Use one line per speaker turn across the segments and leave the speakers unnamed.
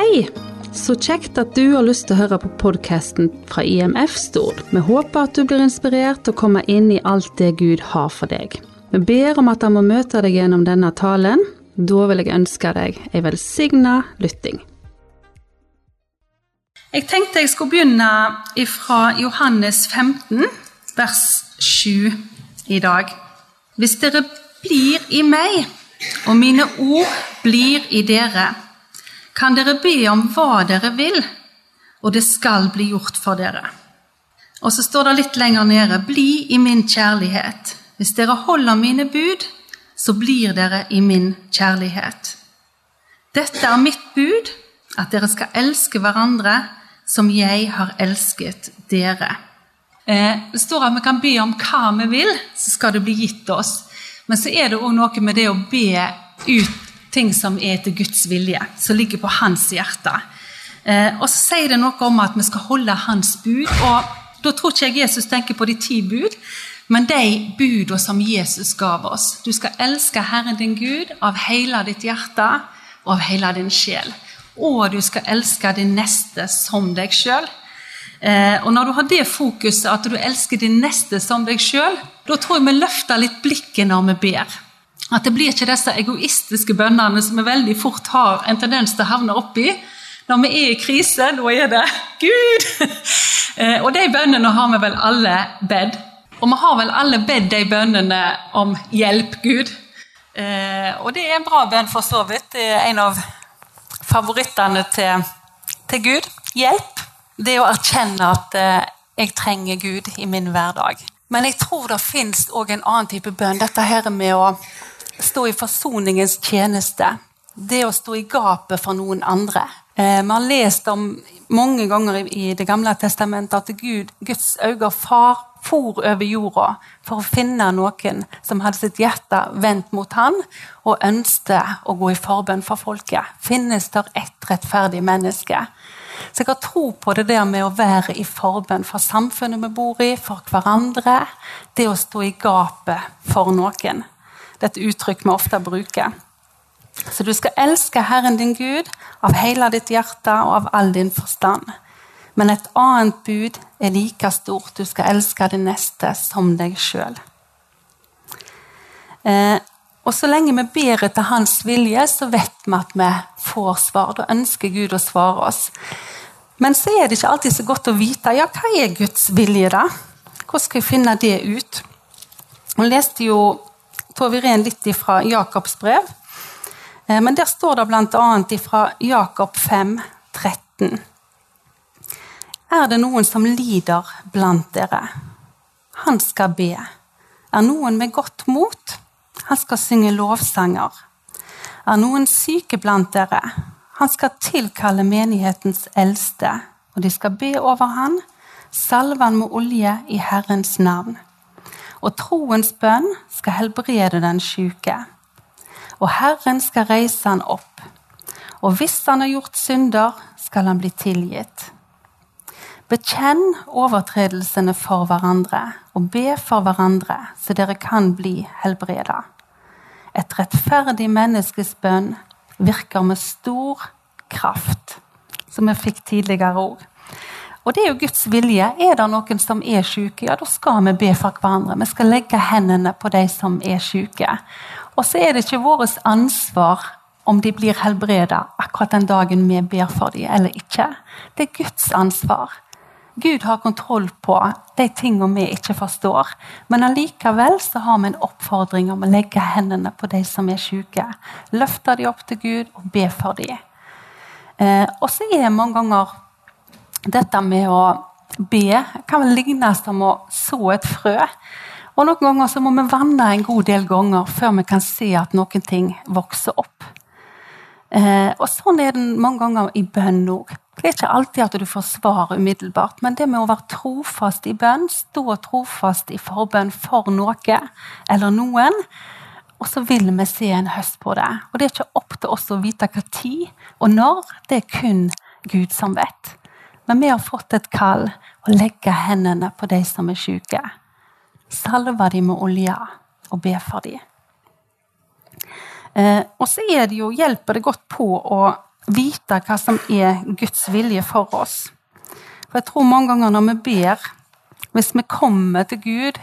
Hei! Så kjekt at du har lyst til å høre på podkasten fra IMF Stord. Vi håper at du blir inspirert til å komme inn i alt det Gud har for deg. Vi ber om at han må møte deg gjennom denne talen. Da vil jeg ønske deg ei velsigna lytting.
Jeg tenkte jeg skulle begynne fra Johannes 15, vers 7 i dag. Hvis dere blir i meg, og mine ord blir i dere, kan dere be om hva dere vil, og det skal bli gjort for dere. Og så står det litt lenger nede Bli i min kjærlighet. Hvis dere holder mine bud, så blir dere i min kjærlighet. Dette er mitt bud, at dere skal elske hverandre som jeg har elsket dere. Eh, det står at vi kan be om hva vi vil, så skal det bli gitt oss. Men så er det òg noe med det å be ut ting som er etter Guds vilje, som ligger på hans hjerte. Eh, og så sier det noe om at vi skal holde hans bud. og Da tror ikke jeg Jesus tenker på de ti bud, men de budene som Jesus gav oss. Du skal elske Herren din Gud av hele ditt hjerte og av hele din sjel. Og du skal elske din neste som deg sjøl. Eh, og når du har det fokuset, at du elsker din neste som deg sjøl, da tror jeg vi løfter litt blikket når vi ber. At det blir ikke disse egoistiske bønnene som vi veldig fort har en tendens til å havne oppi. Når vi er i krise, da er det Gud! Eh, og de bønnene har vi vel alle bedt. Og vi har vel alle bedt de bønnene om hjelp, Gud. Eh, og det er en bra bønn, for så vidt. Det er en av favorittene til, til Gud. Hjelp. Det å erkjenne at eh, jeg trenger Gud i min hverdag. Men jeg tror det fins òg en annen type bønn. Dette her med å stå i forsoningens tjeneste. Det å stå i gapet for noen andre. Eh, vi har lest om mange ganger i Det gamle testamentet at Gud, Guds øyne far, for over jorda for å finne noen som hadde sitt hjerte vendt mot han, og ønsket å gå i forbønn for folket. Finnes der ett rettferdig menneske? Så jeg har tro på det der med å være i forbønn for samfunnet vi bor i, for hverandre. Det å stå i gapet for noen. Det er et uttrykk vi ofte bruker. Så du skal elske Herren din Gud av hele ditt hjerte og av all din forstand. Men et annet bud er like stort. Du skal elske din neste som deg sjøl. Eh, og så lenge vi ber etter Hans vilje, så vet vi at vi får svar. Da ønsker Gud å svare oss. Men så er det ikke alltid så godt å vite ja, hva er Guds vilje. da? Hvordan skal jeg finne det ut? Hun leste jo får vi ren litt fra Jakobs brev. Eh, men der står det bl.a. fra Jakob 5, 13. Er det noen som lider blant dere? Han skal be. Er noen med godt mot? Han skal synge lovsanger. Er noen syke blant dere? Han skal tilkalle menighetens eldste, og de skal be over han, salve han med olje i Herrens navn. Og troens bønn skal helbrede den syke. Og Herren skal reise han opp. Og hvis han har gjort synder, skal han bli tilgitt. Bekjenn overtredelsene for hverandre og be for hverandre, så dere kan bli helbreda. Et rettferdig menneskes bønn virker med stor kraft, som vi fikk tidligere òg. Og det er jo Guds vilje. Er det noen som er syke, ja, da skal vi be for hverandre. Vi skal legge hendene på de som er syke. Og så er det ikke vårt ansvar om de blir helbreda akkurat den dagen vi ber for dem eller ikke. Det er Guds ansvar. Gud har kontroll på de tingene vi ikke forstår. Men allikevel så har vi en oppfordring om å legge hendene på de som er syke. Løfte dem opp til Gud og be for dem. Eh, og så er mange ganger dette med å be kan vel ligne som å så et frø. Og Noen ganger så må vi vanne en god del ganger før vi kan se at noen ting vokser opp. Eh, og Sånn er det mange ganger i bønn òg. Det er ikke alltid at du får svar umiddelbart, men det med å være trofast i bønn, stå trofast i forbønn for noe eller noen, og så vil vi se en høst på det. Og Det er ikke opp til oss å vite hva tid og når, det er kun Gud som vet. Men vi har fått et kall å legge hendene på de som er syke. Salve dem med olje og be for dem. Eh, og så det jo, hjelper det godt på å vite hva som er Guds vilje for oss. For jeg tror mange ganger når vi ber, hvis vi kommer til Gud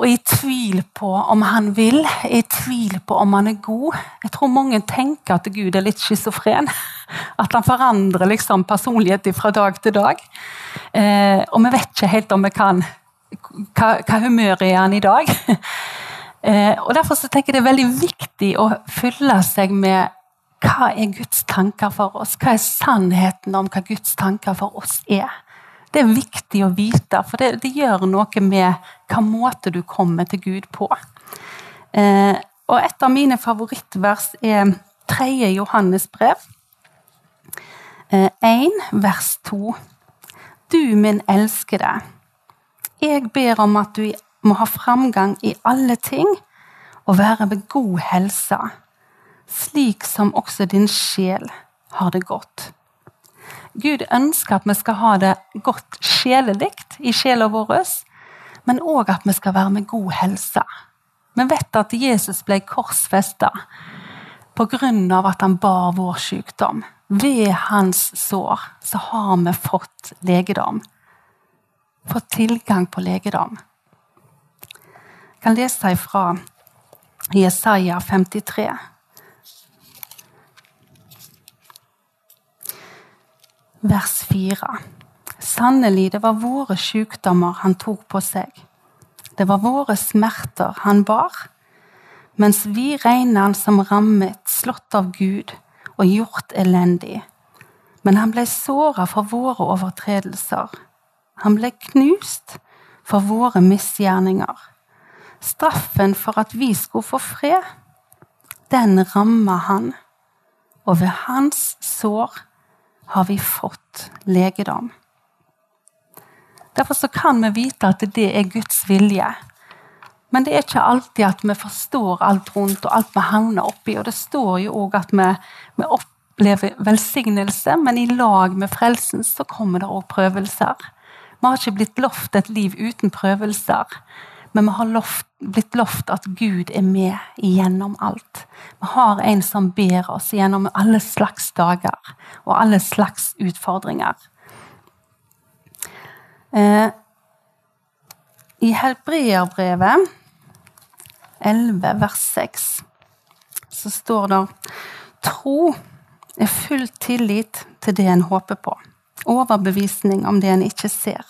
og i tvil på om han vil, i tvil på om han er god Jeg tror mange tenker at Gud er litt schizofren. At han forandrer liksom personlighet fra dag til dag. Eh, og vi vet ikke helt om vi kan Hva, hva humør er han i dag? Eh, og Derfor så tenker jeg det er veldig viktig å fylle seg med hva er Guds tanker for oss? Hva er sannheten om hva Guds tanker for oss er? Det er viktig å vite, for det, det gjør noe med hva måte du kommer til Gud på. Eh, og Et av mine favorittvers er 3. Johannes brev, eh, 1 vers 2. Du min elskede, jeg ber om at du må ha framgang i alle ting og være ved god helse, slik som også din sjel har det godt. Gud ønsker at vi skal ha det godt sjelelig i sjela vår, men òg at vi skal være med god helse. Vi vet at Jesus ble korsfesta pga. at han bar vår sykdom. Ved hans sår så har vi fått legedom. Fått tilgang på legedom. Jeg kan lese ifra Jesaja 53. vers 4. Sannelig, det var våre sykdommer han tok på seg. Det var våre smerter han bar. Mens vi regner han som rammet, slått av Gud og gjort elendig. Men han ble såra for våre overtredelser. Han ble knust for våre misgjerninger. Straffen for at vi skulle få fred, den ramma han, og ved hans sår har vi fått legedom. Derfor så kan vi vite at det er Guds vilje. Men det er ikke alltid at vi forstår alt rundt og alt vi havner oppi. Og det står jo òg at vi, vi, opplever velsignelse, men i lag med frelsen så kommer det òg prøvelser. Vi har ikke blitt lovt et liv uten prøvelser. Men vi har lovt, blitt lovt at Gud er med gjennom alt. Vi har en som ber oss gjennom alle slags dager og alle slags utfordringer. Eh, I Helbreerbrevet 11, vers 6, så står det Tro er full tillit til det en håper på. Overbevisning om det en ikke ser.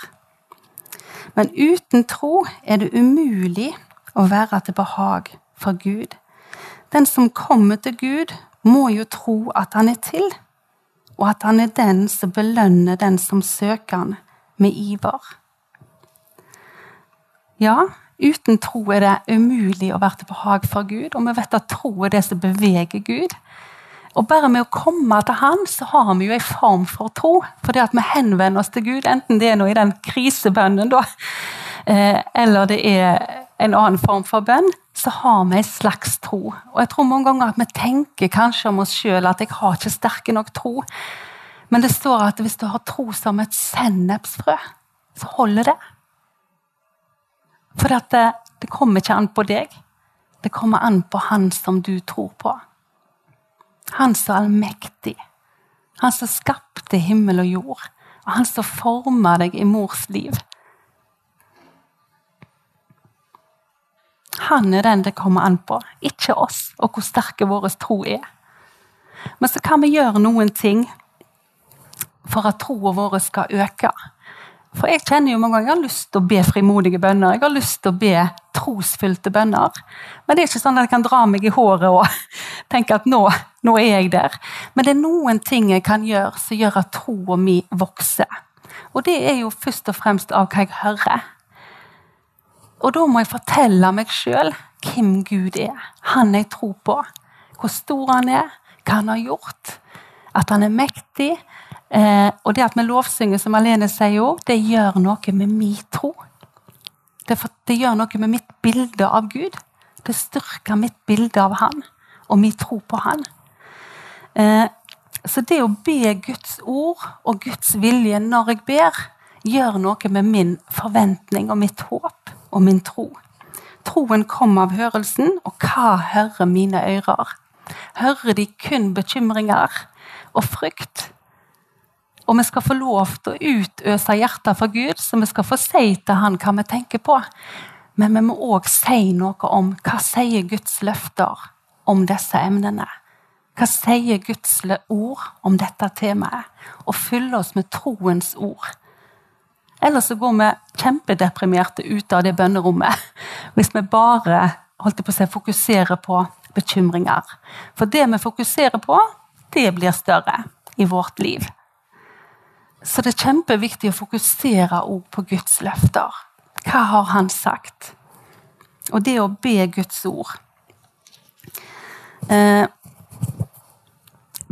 Men uten tro er det umulig å være til behag for Gud. Den som kommer til Gud, må jo tro at han er til, og at han er den som belønner den som søker han med iver. Ja, uten tro er det umulig å være til behag for Gud, og vi vet at tro er det som beveger Gud. Og bare med å komme til Han, så har vi jo en form for tro. For det at vi henvender oss til Gud, enten det er noe i den krisebønnen, da, eh, eller det er en annen form for bønn, så har vi en slags tro. Og jeg tror mange ganger at vi tenker kanskje om oss sjøl at jeg har ikke sterke nok tro. Men det står at hvis du har tro som et sennepsfrø, så holder det. For det, det kommer ikke an på deg. Det kommer an på Han som du tror på. Han som er allmektig. Han som skapte himmel og jord. Og han som forma deg i mors liv. Han er den det kommer an på, ikke oss og hvor sterke vår tro er. Men så kan vi gjøre noen ting for at troa vår skal øke. For jeg kjenner jo mange ganger jeg har lyst til å be frimodige bønner. Jeg har lyst til å be trosfylte bønner. Men det er ikke sånn at jeg kan dra meg i håret og tenke at nå, nå er jeg der. Men det er noen ting jeg kan gjøre som gjør at troa mi vokser. Og det er jo først og fremst av hva jeg hører. Og da må jeg fortelle meg sjøl hvem Gud er. Han jeg tror på. Hvor stor han er, hva han har gjort. At han er mektig, Eh, og det at vi lovsynger, som Alene sier òg, det gjør noe med min tro. Det, det, gjør noe med mitt bilde av Gud. Det styrker mitt bilde av Han og min tro på Han. Eh, så det å be Guds ord og Guds vilje når jeg ber, gjør noe med min forventning og mitt håp og min tro. Troen kommer av hørelsen, og hva hører mine ører? hører de kun bekymringer og frykt. Og vi skal få lov til å utøse hjertet for Gud, så vi skal få si til Han hva vi tenker på. Men vi må òg si noe om hva sier Guds løfter om disse emnene. Hva sier Guds ord om dette temaet? Og fylle oss med troens ord. Ellers så går vi kjempedeprimerte ut av det bønnerommet hvis vi bare holdt på å si, fokuserer på bekymringer. For det vi fokuserer på, det blir større i vårt liv. Så det er kjempeviktig å fokusere på Guds løfter. Hva har Han sagt? Og det å be Guds ord. Eh,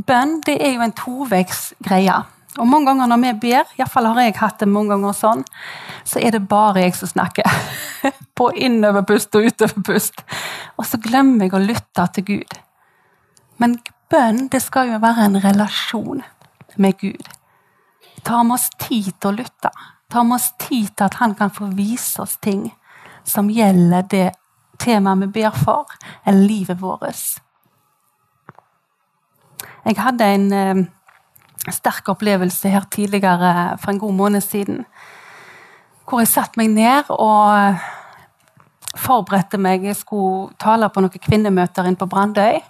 bønn det er jo en toveisgreie. Og mange ganger når vi ber, iallfall har jeg hatt det mange ganger sånn, så er det bare jeg som snakker. På innoverpust og utoverpust. Og så glemmer jeg å lytte til Gud. Men bønn det skal jo være en relasjon med Gud. Ta med oss tid til å lytte. Ta med oss tid til at han kan få vise oss ting som gjelder det temaet vi ber for, eller livet vårt. Jeg hadde en eh, sterk opplevelse her tidligere for en god måned siden. Hvor jeg satte meg ned og forberedte meg. Jeg skulle tale på noen kvinnemøter inne på Brandøy.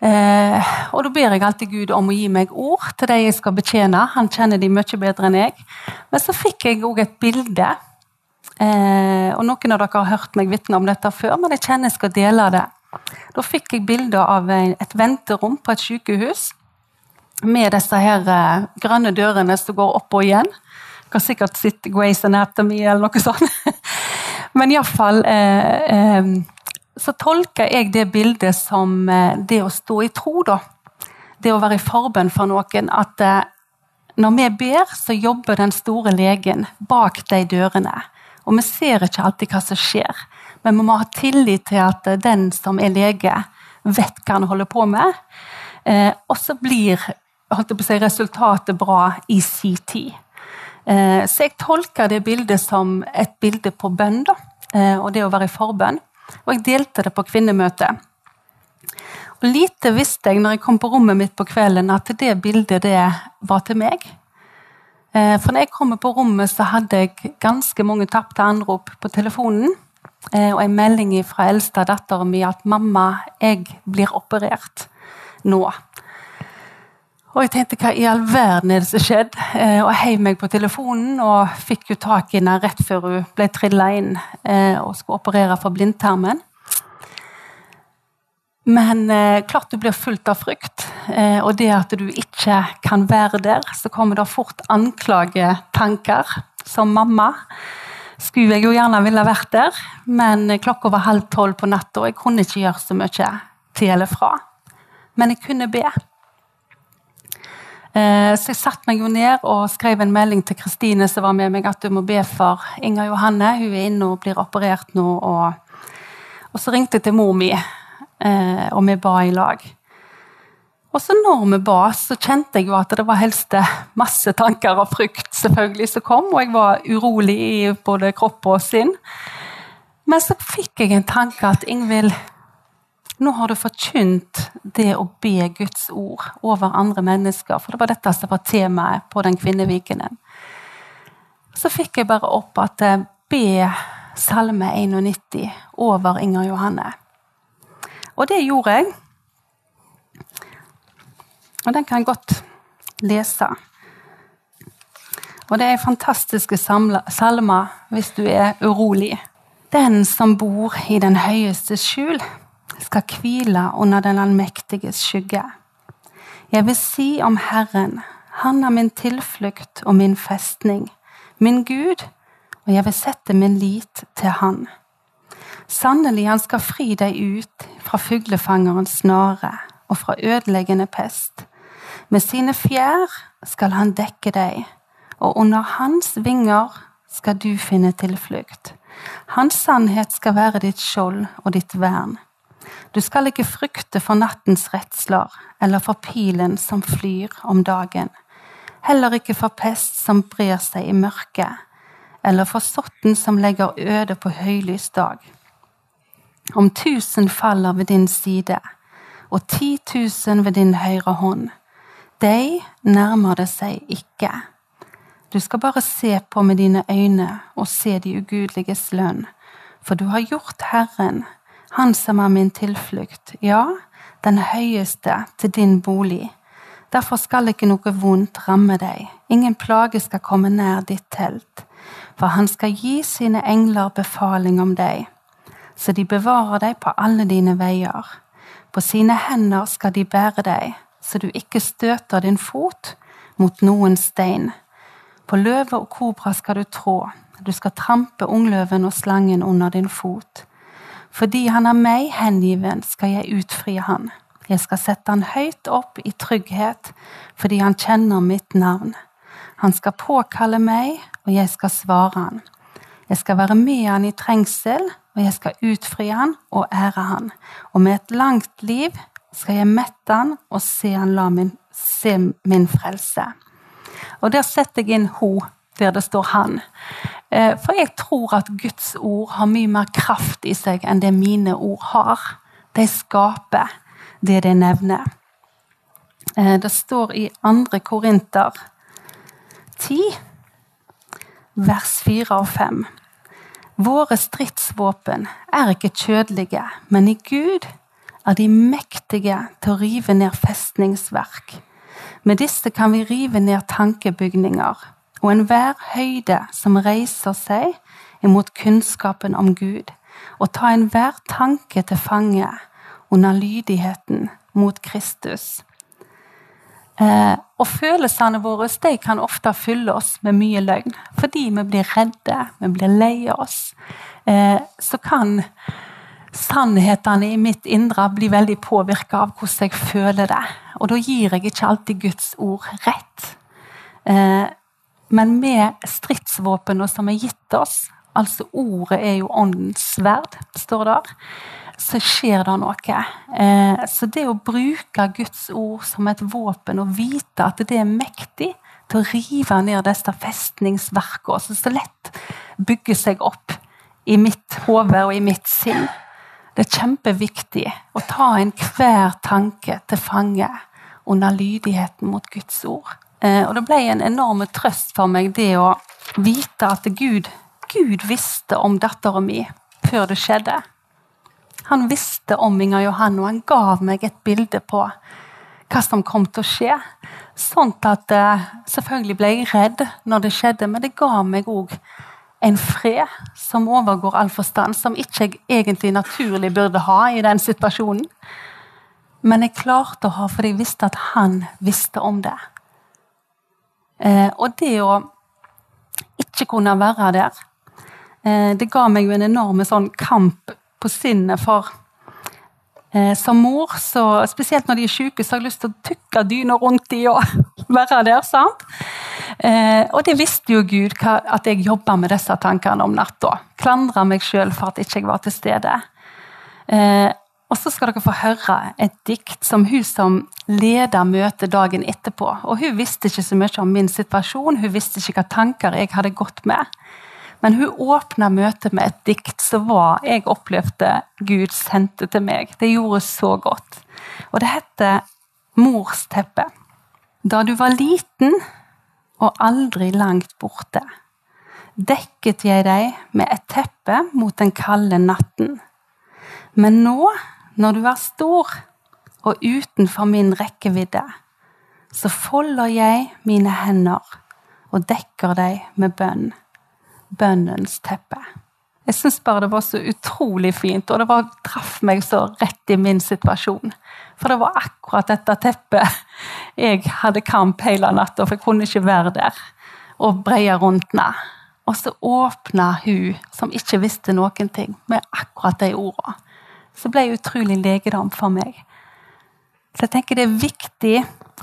Eh, og Da ber jeg alltid Gud om å gi meg ord til de jeg skal betjene. Han kjenner de mye bedre enn jeg. Men så fikk jeg òg et bilde. Eh, og Noen av dere har hørt meg vitne om dette før, men jeg kjenner jeg skal dele det. Da fikk jeg bilde av et venterom på et sykehus med disse her eh, grønne dørene som går opp og igjen. Jeg kan sikkert sitte Grace Anatomy eller noe sånt. Men iallfall eh, eh, så tolker jeg det bildet som eh, det å stå i tro, da. Det å være i forbønn for noen. At eh, når vi ber, så jobber den store legen bak de dørene. Og vi ser ikke alltid hva som skjer. Men vi må ha tillit til at den som er lege, vet hva han holder på med. Eh, og så blir si, resultatet bra i sin tid. Eh, så jeg tolker det bildet som et bilde på bønn, da, eh, og det å være i forbønn. Og jeg delte det på kvinnemøtet. Og Lite visste jeg når jeg kom på rommet mitt på kvelden, at det bildet det var til meg. Eh, for når jeg kom på rommet, så hadde jeg ganske mange tapte anrop på telefonen. Eh, og en melding fra eldste datteren min at 'mamma, jeg blir operert nå'. Og jeg tenkte hva i all verden er det som skjedde? Eh, og jeg heiv meg på telefonen og fikk jo tak i henne rett før hun ble trilla inn eh, og skulle operere for blindtarmen. Men eh, klart du blir fullt av frykt, eh, og det at du ikke kan være der, så kommer det fort anklagetanker. Som mamma skulle jeg jo gjerne ville vært der, men klokka var halv tolv på natta, og jeg kunne ikke gjøre så mye til eller fra. Men jeg kunne be. Eh, så jeg satte meg jo ned og skrev en melding til Kristine som var med meg, at du må be for Inger Johanne. Hun er inne og blir operert nå. Og, og så ringte jeg til mor mi, eh, og vi ba i lag. Og så når vi ba, så kjente jeg jo at det var helst masse tanker og frykt selvfølgelig som kom, og jeg var urolig i både kropp og sinn. Men så fikk jeg en tanke at Ingvild, nå har du forkynt det å be Guds ord over andre mennesker. For det var dette som var temaet på den kvinnevikenen. Så fikk jeg bare opp at jeg be Salme 91 over Inger Johanne. Og det gjorde jeg. Og den kan jeg godt lese. Og det er fantastiske salmer hvis du er urolig. Den som bor i den høyeste skjul, skal hvile under den allmektiges skygge. Jeg vil si om Herren, Han er min tilflukt og min festning, min Gud, og jeg vil sette min lit til Han. Sannelig, han skal fri deg ut fra fuglefangerens snare og fra ødeleggende pest. Med sine fjær skal han dekke deg, og under hans vinger skal du finne tilflukt. Hans sannhet skal være ditt skjold og ditt vern. Du skal ikke frykte for nattens redsler eller for pilen som flyr om dagen. Heller ikke for pest som brer seg i mørket, eller for sotten som legger øde på høylys dag. Om tusen faller ved din side, og ti tusen ved din høyre hånd. deg nærmer det seg ikke. Du skal bare se på med dine øyne og se de ugudeliges lønn. For du har gjort Herren, Han som er min tilflukt, ja, den høyeste, til din bolig. Derfor skal ikke noe vondt ramme deg, ingen plage skal komme nær ditt telt. For han skal gi sine engler befaling om deg, så de bevarer deg på alle dine veier. På sine hender skal de bære deg, så du ikke støter din fot mot noen stein. På løve og kobra skal du trå, du skal trampe ungløven og slangen under din fot. Fordi han er meg hengiven, skal jeg utfri han. Jeg skal sette han høyt opp i trygghet, fordi han kjenner mitt navn. Han skal påkalle meg, og jeg skal svare han. Jeg skal være med han i trengsel, og jeg skal utfri han og ære han. Og med et langt liv skal jeg mette han og se han la min, se min frelse. Og der setter jeg inn ho der det står han. Eh, for jeg tror at Guds ord har mye mer kraft i seg enn det mine ord har. De skaper det de nevner. Eh, det står i 2. Korinter 10, vers 4 og 5. Våre stridsvåpen er ikke kjødelige, men i Gud er de mektige til å rive ned festningsverk med disse kan vi rive ned tankebygninger og enhver høyde som reiser seg imot kunnskapen om Gud, og ta enhver tanke til fange under lydigheten mot Kristus. Eh, og følelsene våre de kan ofte fylle oss med mye løgn. Fordi vi blir redde, vi blir lei oss. Eh, så kan sannhetene i mitt indre bli veldig påvirka av hvordan jeg føler det. Og da gir jeg ikke alltid Guds ord rett. Eh, men med stridsvåpnene som er gitt oss, altså ordet er jo åndens sverd, står der, så skjer det noe. Eh, så det å bruke Guds ord som et våpen og vite at det er mektig til å rive ned disse festningsverkene som så lett bygger seg opp i mitt hode og i mitt sinn det er kjempeviktig å ta enhver tanke til fange under lydigheten mot Guds ord. Eh, og Det ble en enorm trøst for meg det å vite at Gud, Gud visste om dattera mi før det skjedde. Han visste om Inger Johan, og han gav meg et bilde på hva som kom til å skje. Sånn at eh, Selvfølgelig ble jeg redd når det skjedde, men det ga meg òg en fred som overgår all forstand, som ikke jeg egentlig naturlig burde ha i den situasjonen. Men jeg klarte å ha, for jeg visste at han visste om det. Eh, og det å ikke kunne være der, eh, det ga meg jo en enorm sånn kamp på sinnet for Eh, som mor, så, spesielt når de er syke, så har jeg lyst til å tukke dyna rundt de og være der. sant? Eh, og det visste jo Gud, hva, at jeg jobba med disse tankene om natta. Klandra meg sjøl for at ikke jeg var til stede. Eh, og så skal dere få høre et dikt som hun som leder møtet dagen etterpå. Og hun visste ikke så mye om min situasjon, hun visste ikke hva tanker jeg hadde gått med. Men hun åpna møtet med et dikt som var jeg opplevde Gud sendte til meg. Det gjorde så godt. Og det heter Mors teppe. Da du var liten og aldri langt borte, dekket jeg deg med et teppe mot den kalde natten. Men nå, når du er stor og utenfor min rekkevidde, så folder jeg mine hender og dekker deg med bønn bønnens teppe. Jeg syns bare det var så utrolig fint, og det var, traff meg så rett i min situasjon. For det var akkurat dette teppet jeg hadde kamp hele natta, for jeg kunne ikke være der. Og breia rundt meg. Og så åpna hun, som ikke visste noen ting, med akkurat de ordene. Så ble det utrolig legedom for meg. Så jeg tenker det er viktig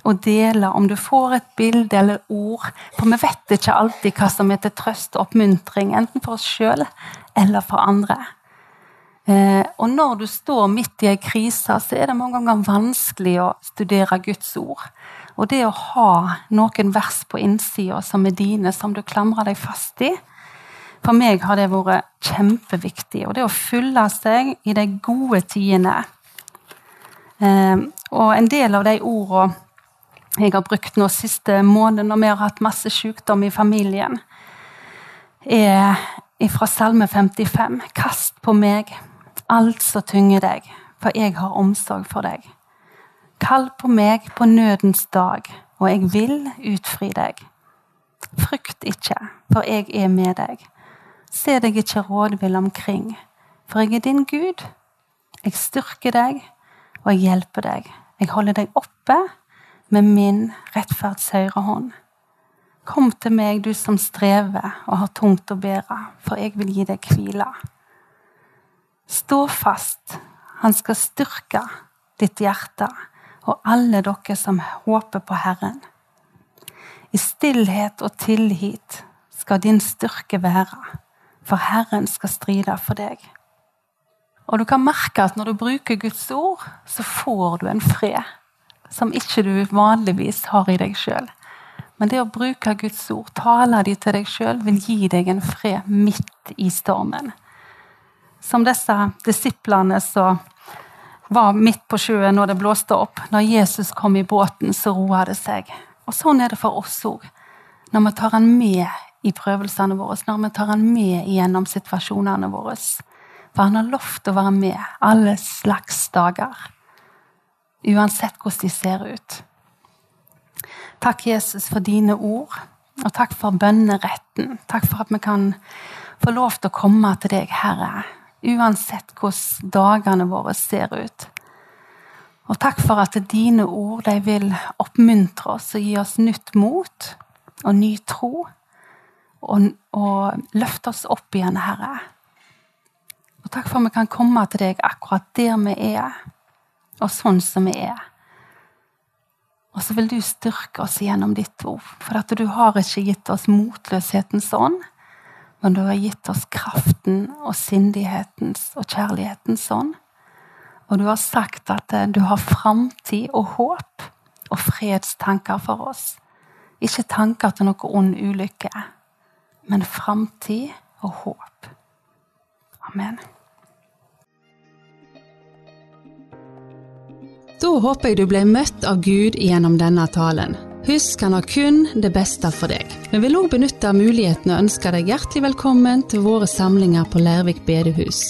å dele om du får et bilde eller ord. For vi vet ikke alltid hva som er til trøst og oppmuntring, enten for oss sjøl eller for andre. Eh, og når du står midt i ei krise, så er det mange ganger vanskelig å studere Guds ord. Og det å ha noen vers på innsida som er dine, som du klamrer deg fast i, for meg har det vært kjempeviktig. Og det å fylle seg i de gode tidene Eh, og en del av de ordene jeg har brukt nå siste måned når vi har hatt masse sykdom i familien, er fra Salme 55. Kast på meg alt som tynger deg, for jeg har omsorg for deg. Kall på meg på nødens dag, og jeg vil utfri deg. Frykt ikke, for jeg er med deg. Se deg ikke rådvill omkring, for jeg er din Gud. Jeg styrker deg, og jeg hjelper deg. Jeg holder deg oppe med min rettferds høyre hånd. Kom til meg, du som strever og har tungt å bære, for jeg vil gi deg hvile. Stå fast, han skal styrke ditt hjerte og alle dere som håper på Herren. I stillhet og tillit skal din styrke være, for Herren skal stride for deg. Og du kan merke at når du bruker Guds ord, så får du en fred som ikke du vanligvis har i deg sjøl. Men det å bruke Guds ord, tale de til deg sjøl, vil gi deg en fred midt i stormen. Som disse disiplene som var midt på sjøen når det blåste opp. Når Jesus kom i båten, så roa det seg. Og sånn er det for oss òg. Når vi tar han med i prøvelsene våre, når vi tar han med gjennom situasjonene våre. For han har lovt å være med alle slags dager. Uansett hvordan de ser ut. Takk, Jesus, for dine ord. Og takk for bønneretten. Takk for at vi kan få lov til å komme til deg, Herre. Uansett hvordan dagene våre ser ut. Og takk for at dine ord de vil oppmuntre oss og gi oss nytt mot og ny tro. Og, og løfte oss opp igjen, Herre. Og takk for at vi kan komme til deg akkurat der vi er, og sånn som vi er. Og så vil du styrke oss gjennom ditt ord. For at du har ikke gitt oss motløshetens ånd, men du har gitt oss kraften og sindighetens og kjærlighetens ånd. Og du har sagt at eh, du har framtid og håp og fredstanker for oss. Ikke tanker til noe ond ulykke, men framtid og håp. Amen.
Da håper jeg du ble møtt av Gud gjennom denne talen. Husk, han har kun det beste for deg. Vi vil òg benytte muligheten og ønske deg hjertelig velkommen til våre samlinger på Lærvik bedehus.